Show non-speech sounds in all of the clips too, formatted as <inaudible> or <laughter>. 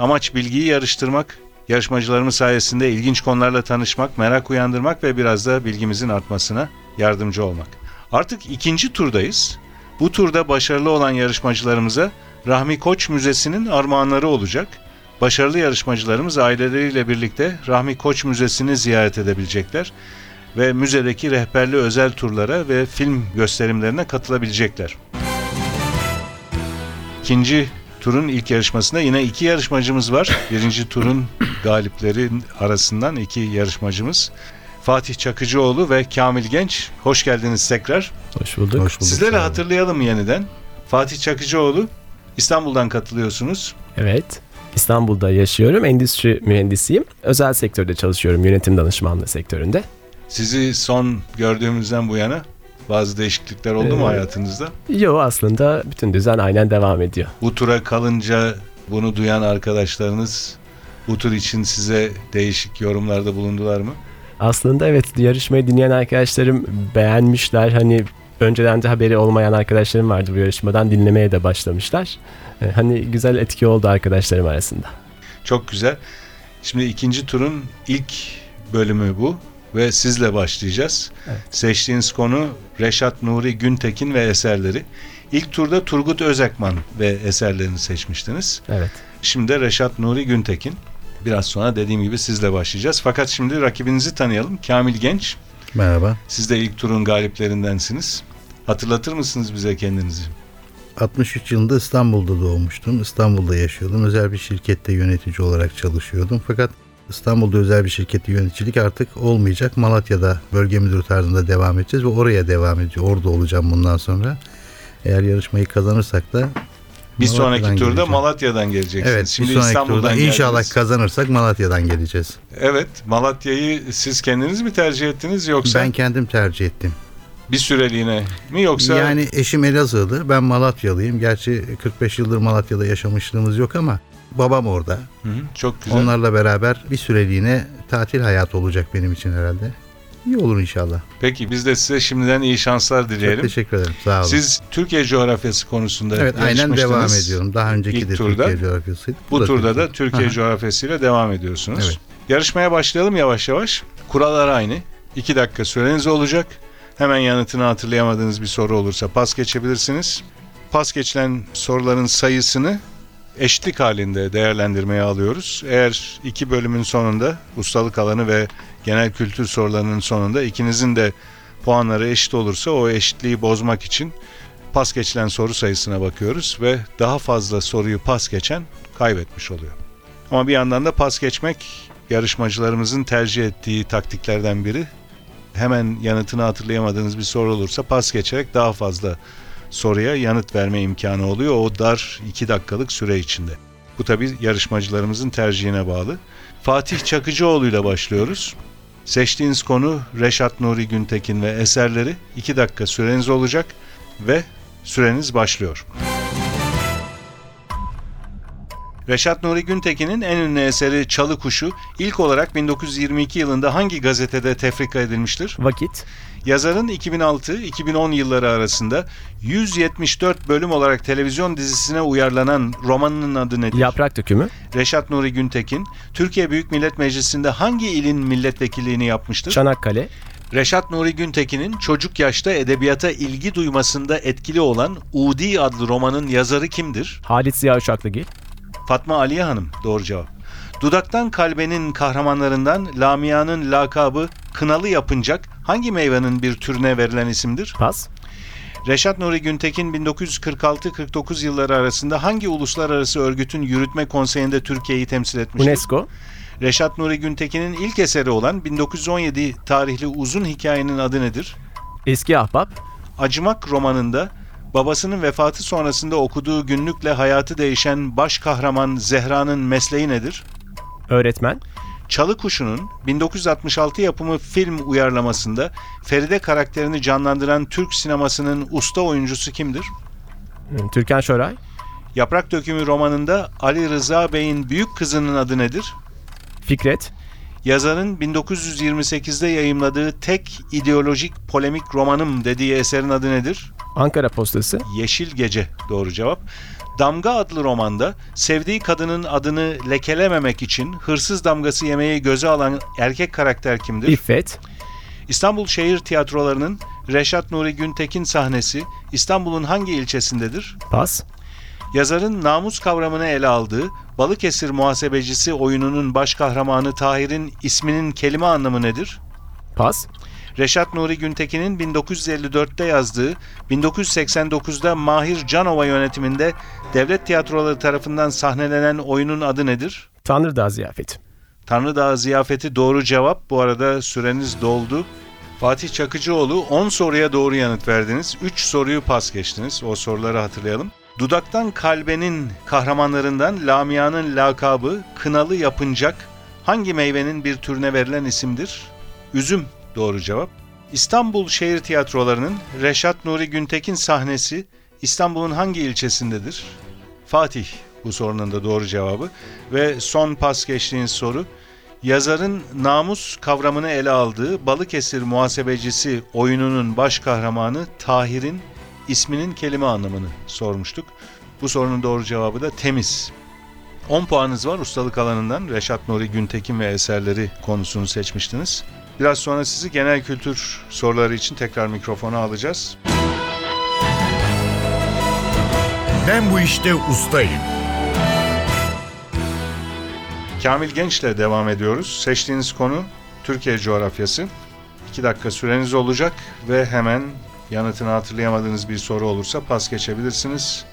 Amaç bilgiyi yarıştırmak, yarışmacılarımız sayesinde ilginç konularla tanışmak, merak uyandırmak ve biraz da bilgimizin artmasına yardımcı olmak. Artık ikinci turdayız. Bu turda başarılı olan yarışmacılarımıza Rahmi Koç Müzesi'nin armağanları olacak. Başarılı yarışmacılarımız aileleriyle birlikte Rahmi Koç Müzesi'ni ziyaret edebilecekler ve müzedeki rehberli özel turlara ve film gösterimlerine katılabilecekler. İkinci turun ilk yarışmasında yine iki yarışmacımız var. Birinci turun galipleri arasından iki yarışmacımız. Fatih Çakıcıoğlu ve Kamil Genç. Hoş geldiniz tekrar. Hoş bulduk. Hoş bulduk. Sizleri hatırlayalım yeniden. Fatih Çakıcıoğlu İstanbul'dan katılıyorsunuz. Evet. İstanbul'da yaşıyorum. Endüstri mühendisiyim. Özel sektörde çalışıyorum. Yönetim danışmanlığı sektöründe. Sizi son gördüğümüzden bu yana bazı değişiklikler oldu mu hayatınızda? Yo aslında bütün düzen aynen devam ediyor. Bu tura kalınca bunu duyan arkadaşlarınız bu tur için size değişik yorumlarda bulundular mı? Aslında evet yarışmayı dinleyen arkadaşlarım beğenmişler. Hani önceden de haberi olmayan arkadaşlarım vardı bu yarışmadan dinlemeye de başlamışlar. Ee, Hani güzel etki oldu arkadaşlarım arasında. Çok güzel. Şimdi ikinci turun ilk bölümü bu ve sizle başlayacağız. Evet. Seçtiğiniz konu Reşat Nuri Güntekin ve eserleri. İlk turda Turgut Özekman ve eserlerini seçmiştiniz. Evet. Şimdi de Reşat Nuri Güntekin. Biraz sonra dediğim gibi sizle başlayacağız. Fakat şimdi rakibinizi tanıyalım. Kamil Genç. Merhaba. Siz de ilk turun galiplerindensiniz. Hatırlatır mısınız bize kendinizi? 63 yılında İstanbul'da doğmuştum. İstanbul'da yaşıyordum. Özel bir şirkette yönetici olarak çalışıyordum. Fakat İstanbul'da özel bir şirkette yöneticilik artık olmayacak. Malatya'da bölge müdürü tarzında devam edeceğiz ve oraya devam edeceğiz. Orada olacağım bundan sonra. Eğer yarışmayı kazanırsak da Bir Malatya'dan sonraki turda geleceğim. Malatya'dan geleceksiniz. Evet, Şimdi bir sonraki İstanbul'dan turda inşallah geldiniz. kazanırsak Malatya'dan geleceğiz. Evet, Malatya'yı siz kendiniz mi tercih ettiniz yoksa Ben kendim tercih ettim. bir süreliğine mi yoksa Yani eşim Elazığlı, ben Malatyalıyım. Gerçi 45 yıldır Malatya'da yaşamışlığımız yok ama babam orada. Hı hı, çok güzel. Onlarla beraber bir süreliğine tatil hayatı olacak benim için herhalde. İyi olur inşallah. Peki biz de size şimdiden iyi şanslar Çok dileyelim. teşekkür ederim. Sağ olun. Siz Türkiye coğrafyası konusunda evet aynen devam ediyorum. Daha önceki İlk de turda. Türkiye coğrafyasıydı. Bu da turda da Türkiye. Türkiye Aha. coğrafyasıyla devam ediyorsunuz. Evet. Yarışmaya başlayalım yavaş yavaş. Kurallar aynı. 2 dakika süreniz olacak. Hemen yanıtını hatırlayamadığınız bir soru olursa pas geçebilirsiniz. Pas geçilen soruların sayısını eşitlik halinde değerlendirmeye alıyoruz. Eğer iki bölümün sonunda ustalık alanı ve genel kültür sorularının sonunda ikinizin de puanları eşit olursa o eşitliği bozmak için pas geçilen soru sayısına bakıyoruz ve daha fazla soruyu pas geçen kaybetmiş oluyor. Ama bir yandan da pas geçmek yarışmacılarımızın tercih ettiği taktiklerden biri. Hemen yanıtını hatırlayamadığınız bir soru olursa pas geçerek daha fazla soruya yanıt verme imkanı oluyor o dar 2 dakikalık süre içinde. Bu tabi yarışmacılarımızın tercihine bağlı. Fatih Çakıcıoğlu ile başlıyoruz. Seçtiğiniz konu Reşat Nuri Güntekin ve eserleri 2 dakika süreniz olacak ve süreniz başlıyor. Reşat Nuri Güntekin'in en ünlü eseri Çalı Kuşu ilk olarak 1922 yılında hangi gazetede tefrika edilmiştir? Vakit. Yazarın 2006-2010 yılları arasında 174 bölüm olarak televizyon dizisine uyarlanan romanının adı nedir? Yaprak dökümü. Reşat Nuri Güntekin, Türkiye Büyük Millet Meclisi'nde hangi ilin milletvekilliğini yapmıştır? Çanakkale. Reşat Nuri Güntekin'in çocuk yaşta edebiyata ilgi duymasında etkili olan Udi adlı romanın yazarı kimdir? Halit Ziya Uşaklıgil. Fatma Aliye Hanım doğru cevap. Dudaktan Kalbe'nin kahramanlarından Lamia'nın lakabı Kınalı Yapıncak hangi meyvenin bir türüne verilen isimdir? Pas. Reşat Nuri Güntekin 1946-49 yılları arasında hangi uluslararası örgütün yürütme konseyinde Türkiye'yi temsil etmiştir? UNESCO. Reşat Nuri Güntekin'in ilk eseri olan 1917 tarihli uzun hikayenin adı nedir? Eski Ahbap. Acımak romanında Babasının vefatı sonrasında okuduğu günlükle hayatı değişen baş kahraman Zehra'nın mesleği nedir? Öğretmen. Çalı Kuşu'nun 1966 yapımı film uyarlamasında Feride karakterini canlandıran Türk sinemasının usta oyuncusu kimdir? Türkan Şoray. Yaprak Dökümü romanında Ali Rıza Bey'in büyük kızının adı nedir? Fikret. Yazarın 1928'de yayımladığı tek ideolojik polemik romanım dediği eserin adı nedir? Ankara Postası. Yeşil Gece doğru cevap. Damga adlı romanda sevdiği kadının adını lekelememek için hırsız damgası yemeği göze alan erkek karakter kimdir? İffet. İstanbul Şehir Tiyatroları'nın Reşat Nuri Güntekin sahnesi İstanbul'un hangi ilçesindedir? Pas. Yazarın namus kavramını ele aldığı Balıkesir Muhasebecisi oyununun baş kahramanı Tahir'in isminin kelime anlamı nedir? Pas. Reşat Nuri Güntekin'in 1954'te yazdığı, 1989'da Mahir Canova yönetiminde devlet tiyatroları tarafından sahnelenen oyunun adı nedir? Tanrıdağ Ziyafeti. Tanrıdağ Ziyafeti doğru cevap. Bu arada süreniz doldu. Fatih Çakıcıoğlu 10 soruya doğru yanıt verdiniz. 3 soruyu pas geçtiniz. O soruları hatırlayalım. Dudaktan Kalbe'nin kahramanlarından Lamia'nın lakabı Kınalı Yapıncak hangi meyvenin bir türüne verilen isimdir? Üzüm doğru cevap. İstanbul Şehir Tiyatroları'nın Reşat Nuri Güntekin sahnesi İstanbul'un hangi ilçesindedir? Fatih bu sorunun da doğru cevabı. Ve son pas geçtiğiniz soru. Yazarın namus kavramını ele aldığı Balıkesir Muhasebecisi oyununun baş kahramanı Tahir'in isminin kelime anlamını sormuştuk. Bu sorunun doğru cevabı da temiz. 10 puanınız var ustalık alanından. Reşat Nuri Güntekin ve eserleri konusunu seçmiştiniz. Biraz sonra sizi genel kültür soruları için tekrar mikrofona alacağız. Ben bu işte ustayım. Kamil Genç'le devam ediyoruz. Seçtiğiniz konu Türkiye coğrafyası. 2 dakika süreniz olacak ve hemen yanıtını hatırlayamadığınız bir soru olursa pas geçebilirsiniz.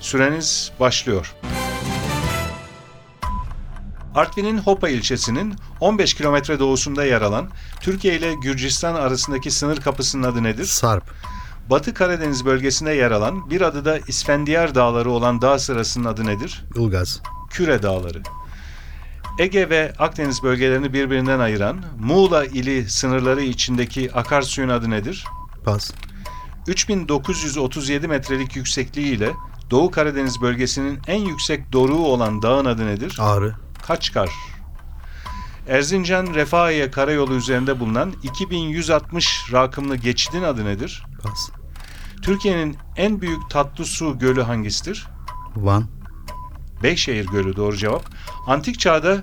Süreniz başlıyor. Artvin'in Hopa ilçesinin 15 kilometre doğusunda yer alan Türkiye ile Gürcistan arasındaki sınır kapısının adı nedir? Sarp. Batı Karadeniz bölgesinde yer alan bir adı da İsfendiyar Dağları olan dağ sırasının adı nedir? Ilgaz. Küre Dağları. Ege ve Akdeniz bölgelerini birbirinden ayıran Muğla ili sınırları içindeki akarsuyun adı nedir? Pas. 3937 metrelik yüksekliği ile Doğu Karadeniz bölgesinin en yüksek doruğu olan dağın adı nedir? Ağrı. Kaçkar. Erzincan Refahiye Karayolu üzerinde bulunan 2160 rakımlı geçidin adı nedir? Pas. Türkiye'nin en büyük tatlı su gölü hangisidir? Van. Beyşehir Gölü doğru cevap. Antik çağda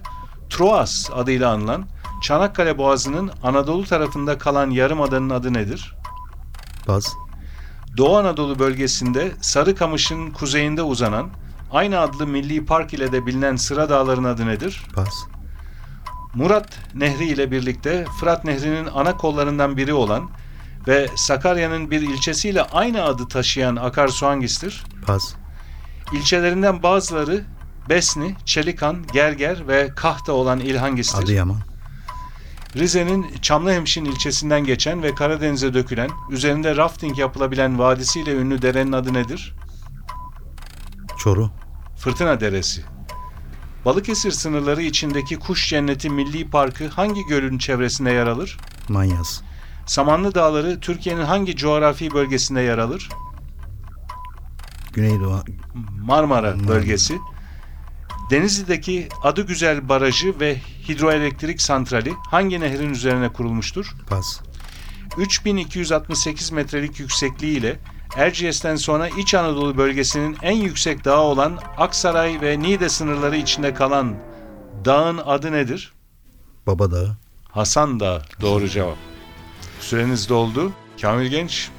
Troas adıyla anılan Çanakkale Boğazı'nın Anadolu tarafında kalan yarımadanın adı nedir? Pas. Doğu Anadolu bölgesinde Sarıkamış'ın kuzeyinde uzanan aynı adlı milli park ile de bilinen Sıra Dağları'nın adı nedir? Pas. Murat Nehri ile birlikte Fırat Nehri'nin ana kollarından biri olan ve Sakarya'nın bir ilçesiyle aynı adı taşıyan akarsu hangisidir? Pas. İlçelerinden bazıları Besni, Çelikan, Gerger ve Kahta olan il hangisidir? Adıyaman. Rize'nin Çamlıhemşin ilçesinden geçen ve Karadeniz'e dökülen, üzerinde rafting yapılabilen vadisiyle ünlü derenin adı nedir? Çoru. Fırtına Deresi. Balıkesir sınırları içindeki Kuş Cenneti Milli Parkı hangi gölün çevresinde yer alır? Manyas. Samanlı Dağları Türkiye'nin hangi coğrafi bölgesinde yer alır? Güneydoğu. Marmara bölgesi. Denizli'deki Adı Güzel Barajı ve hidroelektrik santrali hangi nehrin üzerine kurulmuştur? Pas. 3268 metrelik yüksekliği ile Erciyes'ten sonra İç Anadolu bölgesinin en yüksek dağı olan Aksaray ve Niğde sınırları içinde kalan dağın adı nedir? Baba Dağı. Hasan Dağı doğru cevap. Süreniz doldu. Kamil Genç,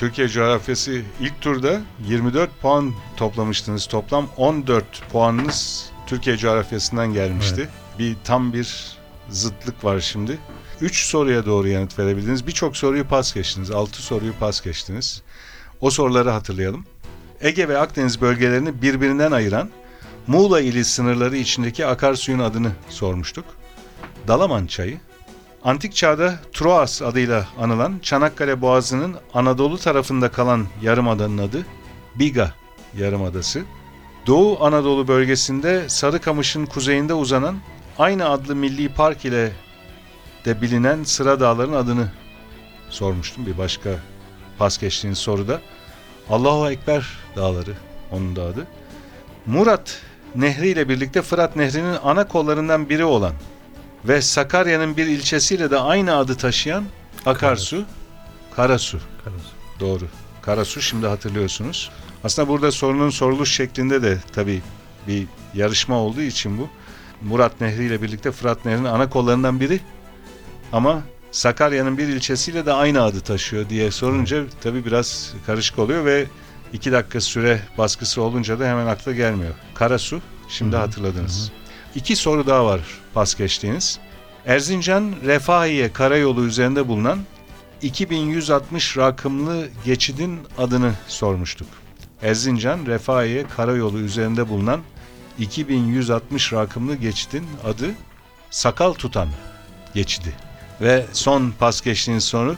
Türkiye coğrafyası ilk turda 24 puan toplamıştınız. Toplam 14 puanınız Türkiye coğrafyasından gelmişti. Bir tam bir zıtlık var şimdi. 3 soruya doğru yanıt verebildiniz. Birçok soruyu pas geçtiniz. 6 soruyu pas geçtiniz. O soruları hatırlayalım. Ege ve Akdeniz bölgelerini birbirinden ayıran Muğla ili sınırları içindeki akarsuyun adını sormuştuk. Dalaman çayı, Antik çağda Troas adıyla anılan Çanakkale Boğazı'nın Anadolu tarafında kalan yarımadanın adı Biga Yarımadası. Doğu Anadolu bölgesinde Sarıkamış'ın kuzeyinde uzanan aynı adlı milli park ile de bilinen Sıra Dağların adını sormuştum bir başka pas geçtiğiniz soruda. Allahu Ekber Dağları onun da adı. Murat Nehri ile birlikte Fırat Nehri'nin ana kollarından biri olan ve Sakarya'nın bir ilçesiyle de aynı adı taşıyan akarsu Karasu. Karasu. Doğru. Karasu şimdi hatırlıyorsunuz. Aslında burada sorunun soruluş şeklinde de tabii bir yarışma olduğu için bu. Murat Nehri ile birlikte Fırat Nehri'nin ana kollarından biri ama Sakarya'nın bir ilçesiyle de aynı adı taşıyor diye sorunca tabii biraz karışık oluyor ve iki dakika süre baskısı olunca da hemen akla gelmiyor. Karasu şimdi hatırladınız. İki soru daha var pas geçtiğiniz. Erzincan Refahiye Karayolu üzerinde bulunan 2160 rakımlı geçidin adını sormuştuk. Erzincan Refahiye Karayolu üzerinde bulunan 2160 rakımlı geçidin adı Sakal Tutan geçidi. Ve son pas geçtiğiniz soru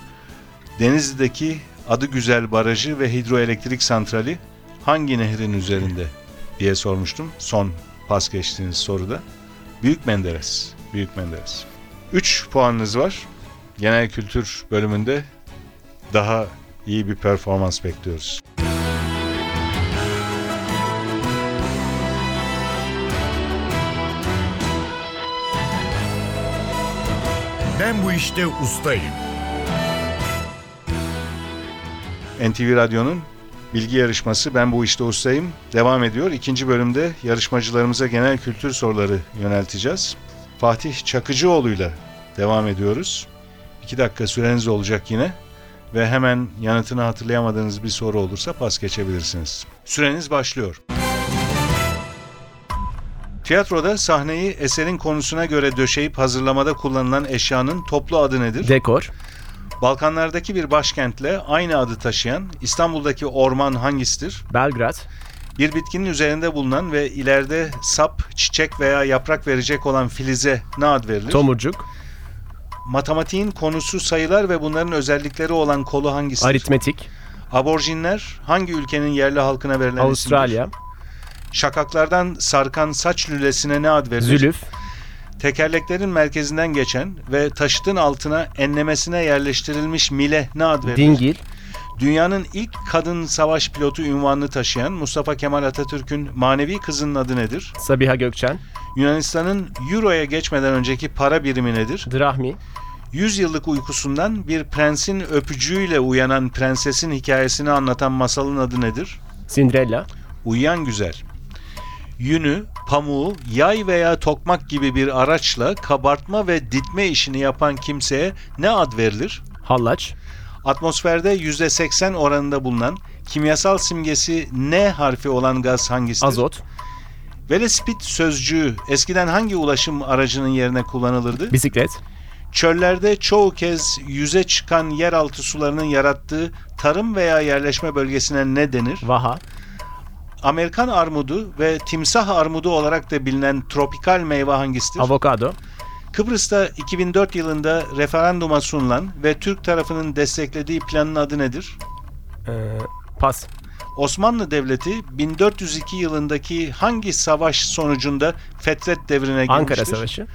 Denizli'deki adı güzel barajı ve hidroelektrik santrali hangi nehrin üzerinde diye sormuştum son pas geçtiğiniz soruda. Büyük Menderes. Büyük Menderes. 3 puanınız var. Genel kültür bölümünde daha iyi bir performans bekliyoruz. Ben bu işte ustayım. NTV Radyo'nun bilgi yarışması Ben Bu İşte Ustayım devam ediyor. İkinci bölümde yarışmacılarımıza genel kültür soruları yönelteceğiz. Fatih Çakıcıoğlu'yla devam ediyoruz. İki dakika süreniz olacak yine ve hemen yanıtını hatırlayamadığınız bir soru olursa pas geçebilirsiniz. Süreniz başlıyor. Tiyatroda sahneyi eserin konusuna göre döşeyip hazırlamada kullanılan eşyanın toplu adı nedir? Dekor. Balkanlardaki bir başkentle aynı adı taşıyan İstanbul'daki orman hangisidir? Belgrad. Bir bitkinin üzerinde bulunan ve ileride sap, çiçek veya yaprak verecek olan filize ne ad verilir? Tomurcuk. Matematiğin konusu sayılar ve bunların özellikleri olan kolu hangisidir? Aritmetik. Aborjinler hangi ülkenin yerli halkına verilen Avustralya. isimdir? Şakaklardan sarkan saç lülesine ne ad verilir? Zülüf. Tekerleklerin merkezinden geçen ve taşıtın altına enlemesine yerleştirilmiş mile ne ad verilir? Dingil. Dünyanın ilk kadın savaş pilotu ünvanını taşıyan Mustafa Kemal Atatürk'ün manevi kızının adı nedir? Sabiha Gökçen. Yunanistan'ın Euro'ya geçmeden önceki para birimi nedir? Drahmi. 100 yıllık uykusundan bir prensin öpücüğüyle uyanan prensesin hikayesini anlatan masalın adı nedir? Cinderella. Uyuyan güzel. Yünü, pamuğu, yay veya tokmak gibi bir araçla kabartma ve ditme işini yapan kimseye ne ad verilir? Hallaç. Atmosferde %80 oranında bulunan kimyasal simgesi N harfi olan gaz hangisidir? Azot. Velespit sözcüğü eskiden hangi ulaşım aracının yerine kullanılırdı? Bisiklet. Çöllerde çoğu kez yüze çıkan yeraltı sularının yarattığı tarım veya yerleşme bölgesine ne denir? Vaha. Amerikan armudu ve timsah armudu olarak da bilinen tropikal meyve hangisidir? Avokado. Kıbrıs'ta 2004 yılında referanduma sunulan ve Türk tarafının desteklediği planın adı nedir? Ee, pas. Osmanlı Devleti 1402 yılındaki hangi savaş sonucunda Fetret devrine girmiştir? Ankara Savaşı.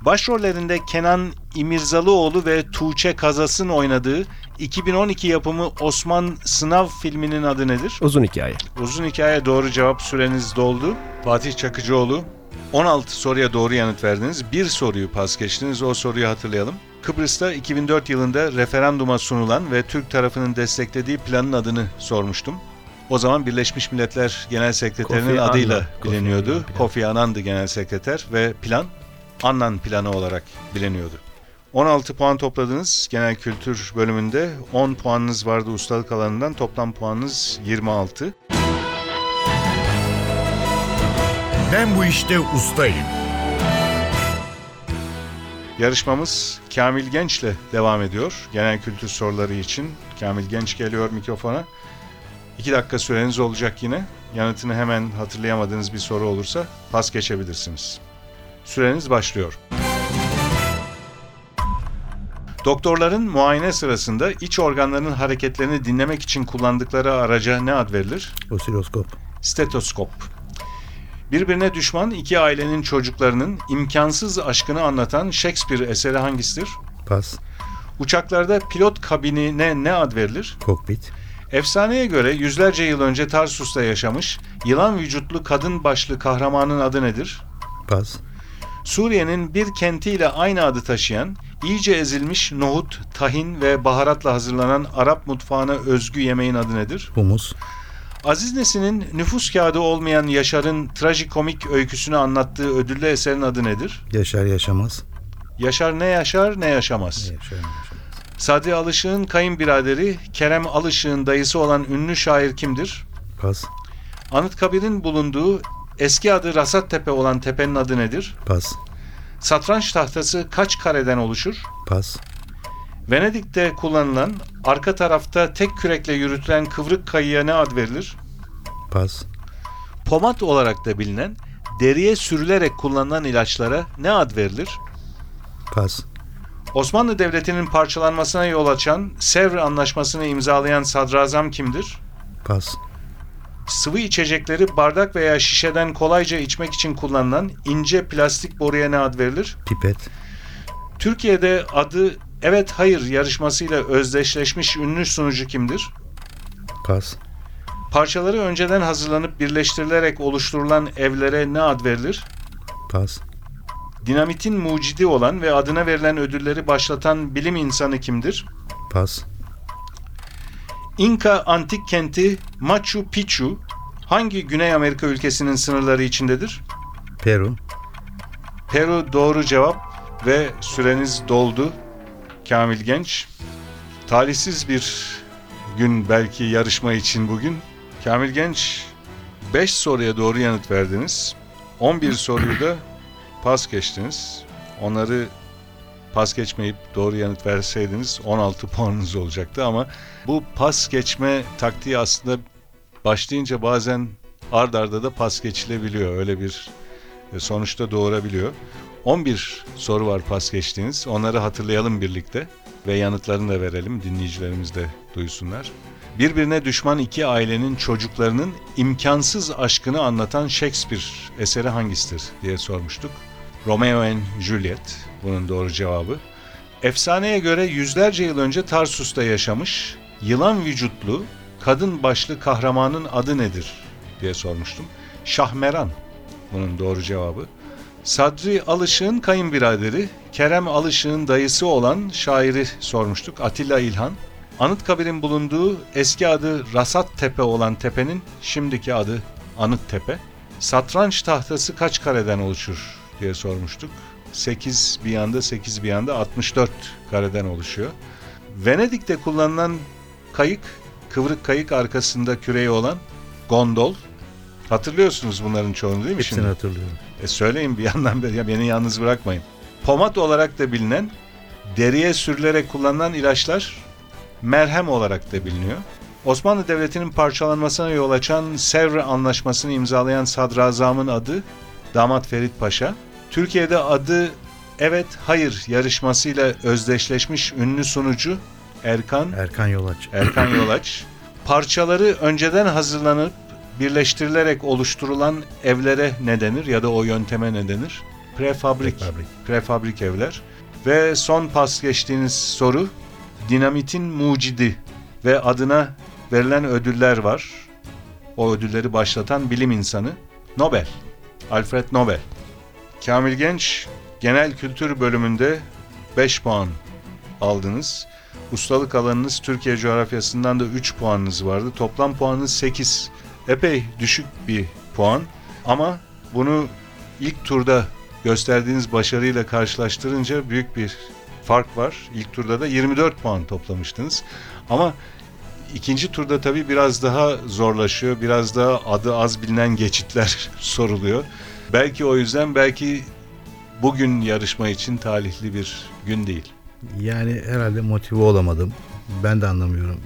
Başrollerinde Kenan İmirzalıoğlu ve Tuğçe Kazas'ın oynadığı 2012 yapımı Osman Sınav filminin adı nedir? Uzun hikaye. Uzun hikaye doğru cevap süreniz doldu. Fatih Çakıcıoğlu 16 soruya doğru yanıt verdiniz. Bir soruyu pas geçtiniz. O soruyu hatırlayalım. Kıbrıs'ta 2004 yılında referanduma sunulan ve Türk tarafının desteklediği planın adını sormuştum. O zaman Birleşmiş Milletler Genel Sekreterinin Kofi adıyla. Kofi biliniyordu. Annan. Kofi Annan'dı Genel Sekreter ve plan Annan planı olarak biliniyordu. 16 puan topladınız genel kültür bölümünde. 10 puanınız vardı ustalık alanından. Toplam puanınız 26. Ben bu işte ustayım. Yarışmamız Kamil Genç'le devam ediyor. Genel kültür soruları için Kamil Genç geliyor mikrofona. 2 dakika süreniz olacak yine. Yanıtını hemen hatırlayamadığınız bir soru olursa pas geçebilirsiniz. Süreniz başlıyor. Doktorların muayene sırasında iç organların hareketlerini dinlemek için kullandıkları araca ne ad verilir? Osiloskop. Stetoskop. Birbirine düşman iki ailenin çocuklarının imkansız aşkını anlatan Shakespeare eseri hangisidir? Pas. Uçaklarda pilot kabinine ne ad verilir? Kokpit. Efsaneye göre yüzlerce yıl önce Tarsus'ta yaşamış yılan vücutlu kadın başlı kahramanın adı nedir? Pas. Suriye'nin bir kentiyle aynı adı taşıyan, iyice ezilmiş nohut, tahin ve baharatla hazırlanan Arap mutfağına özgü yemeğin adı nedir? Humus. Aziz Nesin'in nüfus kağıdı olmayan Yaşar'ın trajikomik öyküsünü anlattığı ödüllü eserin adı nedir? Yaşar yaşamaz. Yaşar ne yaşar ne yaşamaz. Yaşar yaşamaz. Sadri Alışık'ın kayınbiraderi Kerem Alışık'ın dayısı olan ünlü şair kimdir? Pas. Anıtkabir'in bulunduğu eski adı Rasattepe olan tepenin adı nedir? Pas. Satranç tahtası kaç kareden oluşur? Pas. Venedik'te kullanılan arka tarafta tek kürekle yürütülen kıvrık kayıya ne ad verilir? Pas. Pomat olarak da bilinen deriye sürülerek kullanılan ilaçlara ne ad verilir? Pas. Osmanlı Devleti'nin parçalanmasına yol açan Sevr Anlaşması'nı imzalayan sadrazam kimdir? Pas. Sıvı içecekleri bardak veya şişeden kolayca içmek için kullanılan ince plastik boruya ne ad verilir? Pipet. Türkiye'de adı Evet Hayır yarışmasıyla özdeşleşmiş ünlü sunucu kimdir? Pas. Parçaları önceden hazırlanıp birleştirilerek oluşturulan evlere ne ad verilir? Pas. Dinamitin mucidi olan ve adına verilen ödülleri başlatan bilim insanı kimdir? Pas. İnka antik kenti Machu Picchu hangi Güney Amerika ülkesinin sınırları içindedir? Peru. Peru doğru cevap ve süreniz doldu. Kamil Genç. Talihsiz bir gün belki yarışma için bugün. Kamil Genç 5 soruya doğru yanıt verdiniz. 11 soruyu da pas geçtiniz. Onları pas geçmeyip doğru yanıt verseydiniz 16 <laughs> puanınız olacaktı ama bu pas geçme taktiği aslında başlayınca bazen ard arda da pas geçilebiliyor. Öyle bir e, sonuçta doğurabiliyor. 11 soru var pas geçtiğiniz. Onları hatırlayalım birlikte ve yanıtlarını da verelim. Dinleyicilerimiz de duysunlar. Birbirine düşman iki ailenin çocuklarının imkansız aşkını anlatan Shakespeare eseri hangisidir diye sormuştuk. Romeo and Juliet bunun doğru cevabı. Efsaneye göre yüzlerce yıl önce Tarsus'ta yaşamış yılan vücutlu kadın başlı kahramanın adı nedir diye sormuştum. Şahmeran bunun doğru cevabı. Sadri Alışık'ın kayınbiraderi Kerem Alışık'ın dayısı olan şairi sormuştuk. Atilla İlhan. Anıtkabir'in bulunduğu eski adı Rasat Tepe olan tepenin şimdiki adı Anıt Tepe. Satranç tahtası kaç kareden oluşur diye sormuştuk. 8 bir yanda 8 bir yanda 64 kareden oluşuyor. Venedik'te kullanılan kayık, kıvrık kayık arkasında küreği olan gondol. Hatırlıyorsunuz bunların çoğunu değil mi Hepsini şimdi? hatırlıyorum. E söyleyin bir yandan beri, ya beni yalnız bırakmayın. Pomat olarak da bilinen, deriye sürülerek kullanılan ilaçlar merhem olarak da biliniyor. Osmanlı Devleti'nin parçalanmasına yol açan Sevr Anlaşması'nı imzalayan sadrazamın adı Damat Ferit Paşa. Türkiye'de adı Evet Hayır yarışmasıyla özdeşleşmiş ünlü sunucu Erkan Erkan Yolaç. Erkan <clears throat> Yolaç. Parçaları önceden hazırlanıp birleştirilerek oluşturulan evlere ne denir ya da o yönteme ne denir? Prefabrik. Prefabrik. Prefabrik evler. Ve son pas geçtiğiniz soru dinamitin mucidi ve adına verilen ödüller var. O ödülleri başlatan bilim insanı Nobel. Alfred Nobel. Kamil Genç genel kültür bölümünde 5 puan aldınız. Ustalık alanınız Türkiye coğrafyasından da 3 puanınız vardı. Toplam puanınız 8. Epey düşük bir puan ama bunu ilk turda gösterdiğiniz başarıyla karşılaştırınca büyük bir fark var. İlk turda da 24 puan toplamıştınız. Ama ikinci turda tabii biraz daha zorlaşıyor. Biraz daha adı az bilinen geçitler <laughs> soruluyor. Belki o yüzden belki bugün yarışma için talihli bir gün değil. Yani herhalde motive olamadım. Ben de anlamıyorum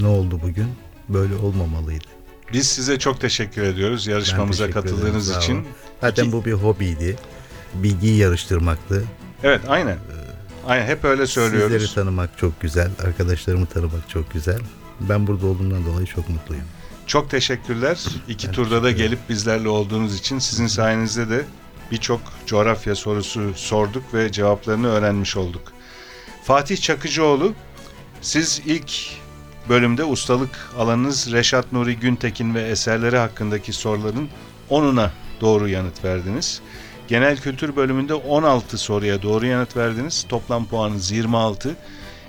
ne oldu bugün. Böyle olmamalıydı. Biz size çok teşekkür ediyoruz yarışmamıza teşekkür ederim, katıldığınız sağ için. Zaten İki- bu bir hobiydi. Bilgiyi yarıştırmaktı. Evet aynen. Aynen hep öyle söylüyoruz. Sizleri tanımak çok güzel. Arkadaşlarımı tanımak çok güzel. Ben burada olduğumdan dolayı çok mutluyum. Çok teşekkürler. İki Ben turda da gelip bizlerle olduğunuz için sizin sayenizde de birçok coğrafya sorusu sorduk ve cevaplarını öğrenmiş olduk. Fatih Çakıcıoğlu, siz ilk bölümde ustalık alanınız Reşat Nuri Güntekin ve eserleri hakkındaki soruların 10'una doğru yanıt verdiniz. Genel kültür bölümünde 16 soruya doğru yanıt verdiniz. Toplam puanınız 26.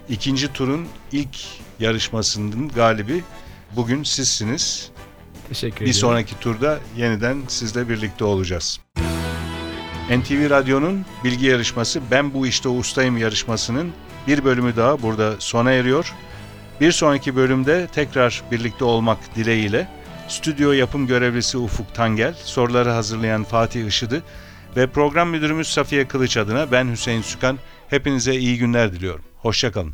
İkinci turun ilk yarışmasının galibi bugün sizsiniz. Teşekkür Bir ediyorum. sonraki turda yeniden sizle birlikte olacağız. NTV Radyo'nun bilgi yarışması Ben Bu İşte Ustayım yarışmasının bir bölümü daha burada sona eriyor. Bir sonraki bölümde tekrar birlikte olmak dileğiyle stüdyo yapım görevlisi Ufuk Tangel, soruları hazırlayan Fatih Işıdı ve program müdürümüz Safiye Kılıç adına ben Hüseyin Sükan hepinize iyi günler diliyorum. Hoşçakalın.